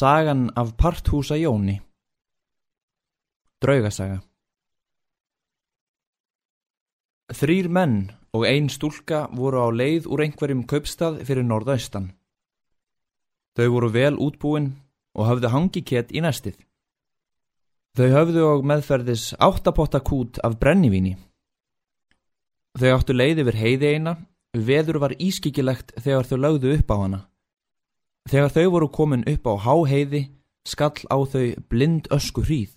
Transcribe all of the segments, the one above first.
Sagan af parthúsa Jóni Draugasaga Þrýr menn og ein stúlka voru á leið úr einhverjum kaupstað fyrir norðaustan. Þau voru vel útbúin og höfðu hangikett í næstið. Þau höfðu og meðferðis áttapotta kút af brennivíni. Þau áttu leið yfir heiði eina, veður var ískikilegt þegar þau lögðu upp á hana. Þegar þau voru komin upp á háheiði skall á þau blind ösku hríð.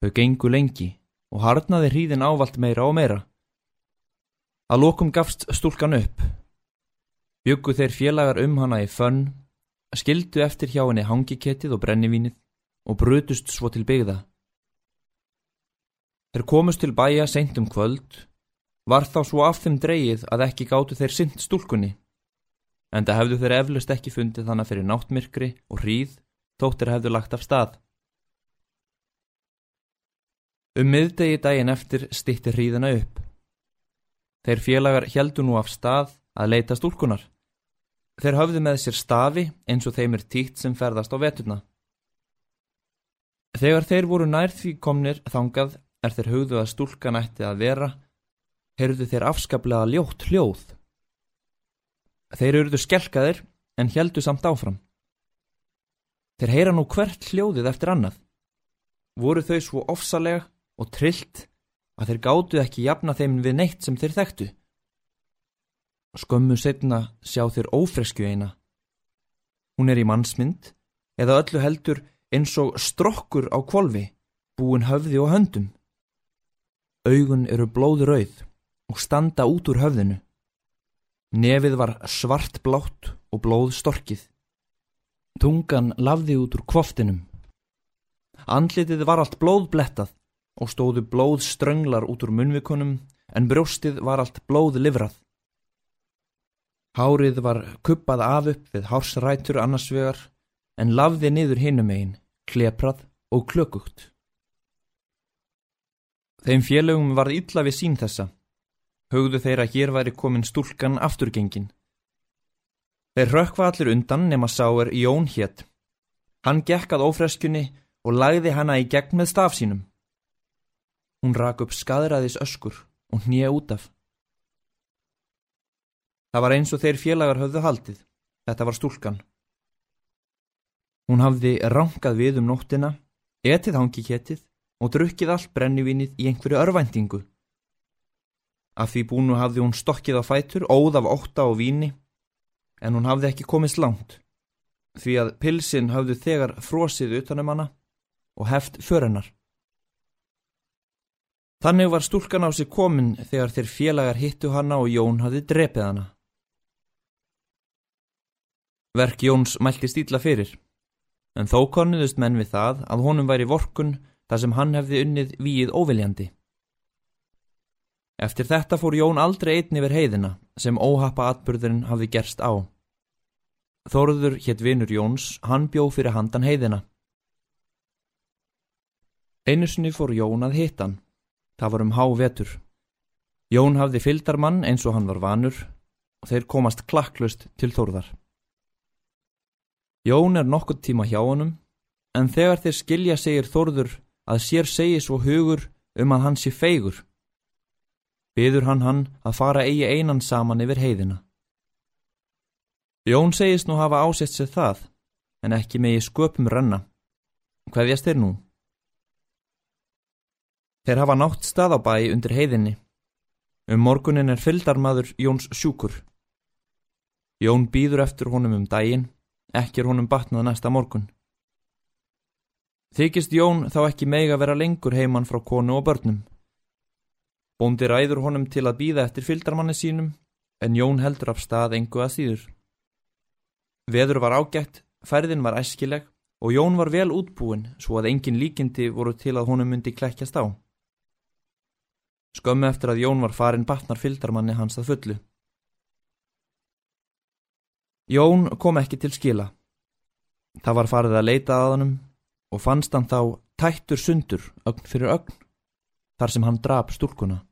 Þau gengu lengi og harnaði hríðin ávalt meira og meira. Að lokum gafst stúlkan upp. Byggu þeir félagar um hana í fönn, skildu eftir hjá henni hangikettið og brennivínið og brutust svo til byggða. Þeir komust til bæja seint um kvöld, var þá svo af þeim dreyið að ekki gáttu þeir synd stúlkunni en það hefðu þeir eflust ekki fundið þannig fyrir náttmyrkri og hríð þóttir hefðu lagt af stað. Um miðdegi daginn eftir stitti hríðina upp. Þeir félagar heldu nú af stað að leita stúlkunar. Þeir hafðu með sér stafi eins og þeim er tíkt sem ferðast á veturna. Þegar þeir voru nær því komnir þangað er þeir hugðu að stúlkan ætti að vera, heyrðu þeir afskaplega ljótt hljóð. Þeir eruðu skelkaðir en heldu samt áfram. Þeir heyra nú hvert hljóðið eftir annað. Voru þau svo ofsalega og trillt að þeir gáttu ekki jafna þeim við neitt sem þeir þekktu. Skömmu setna sjá þeir ófresku eina. Hún er í mannsmynd eða öllu heldur eins og strokkur á kvolvi, búin höfði og höndum. Augun eru blóðurauð og standa út úr höfðinu. Nefið var svart blátt og blóð storkið. Tungan lafði út úr kvoftinum. Andlitið var allt blóðblettað og stóðu blóð strönglar út úr munvikunum en brjóstið var allt blóð livrað. Hárið var kuppað af upp við hársrætur annarsvegar en lafði niður hinum einn, kleprað og klökugt. Þeim félögum var illa við sín þessa hugðu þeir að hér væri komin stúlkan afturgengin. Þeir rökkva allir undan nema sáur Jón hétt. Hann gekk að ófreskunni og lagði hana í gegn með staf sínum. Hún rak upp skadræðis öskur og hnýja út af. Það var eins og þeir félagar höfðu haldið. Þetta var stúlkan. Hún hafði rankað við um nóttina, etið hangi héttið og drukkið allt brennivinnið í einhverju örvæntingu. Af því búinu hafði hún stokkið á fætur, óð af ótta og víni, en hún hafði ekki komist langt, því að pilsin hafði þegar frosið utanum hana og heft förennar. Þannig var stúlkan á sig komin þegar þeir félagar hittu hana og Jón hafði drepið hana. Verk Jóns mælti stíla fyrir, en þó konniðust menn við það að honum væri vorkun þar sem hann hefði unnið víið óviljandi. Eftir þetta fór Jón aldrei einn yfir heiðina sem óhappa atbyrðurinn hafði gerst á. Þorður hétt vinur Jóns, hann bjó fyrir handan heiðina. Einu sinni fór Jón að hitan. Það var um há vetur. Jón hafði fyldarmann eins og hann var vanur og þeir komast klakklust til Þorðar. Jón er nokkurt tíma hjá honum en þegar þeir skilja segir Þorður að sér segi svo hugur um að hann sé feigur byður hann hann að fara eigi einan saman yfir heiðina. Jón segist nú hafa ásett sér það, en ekki megi sköpum renna. Hveðjast þeir nú? Þeir hafa nátt stað á bæ undir heiðinni. Um morgunin er fyldarmadur Jóns sjúkur. Jón býður eftir honum um daginn, ekki er honum batnað næsta morgun. Þykist Jón þá ekki mega vera lengur heimann frá konu og börnum. Bóndi ræður honum til að býða eftir fyldarmanni sínum en Jón heldur af stað engu að síður. Veður var ágætt, færðin var æskileg og Jón var vel útbúin svo að engin líkindi voru til að honum myndi klekkjast á. Skömmu eftir að Jón var farin batnar fyldarmanni hans að fullu. Jón kom ekki til skila. Það var farið að leita að honum og fannst hann þá tættur sundur ögn fyrir ögn þar sem hann drap stúlkuna.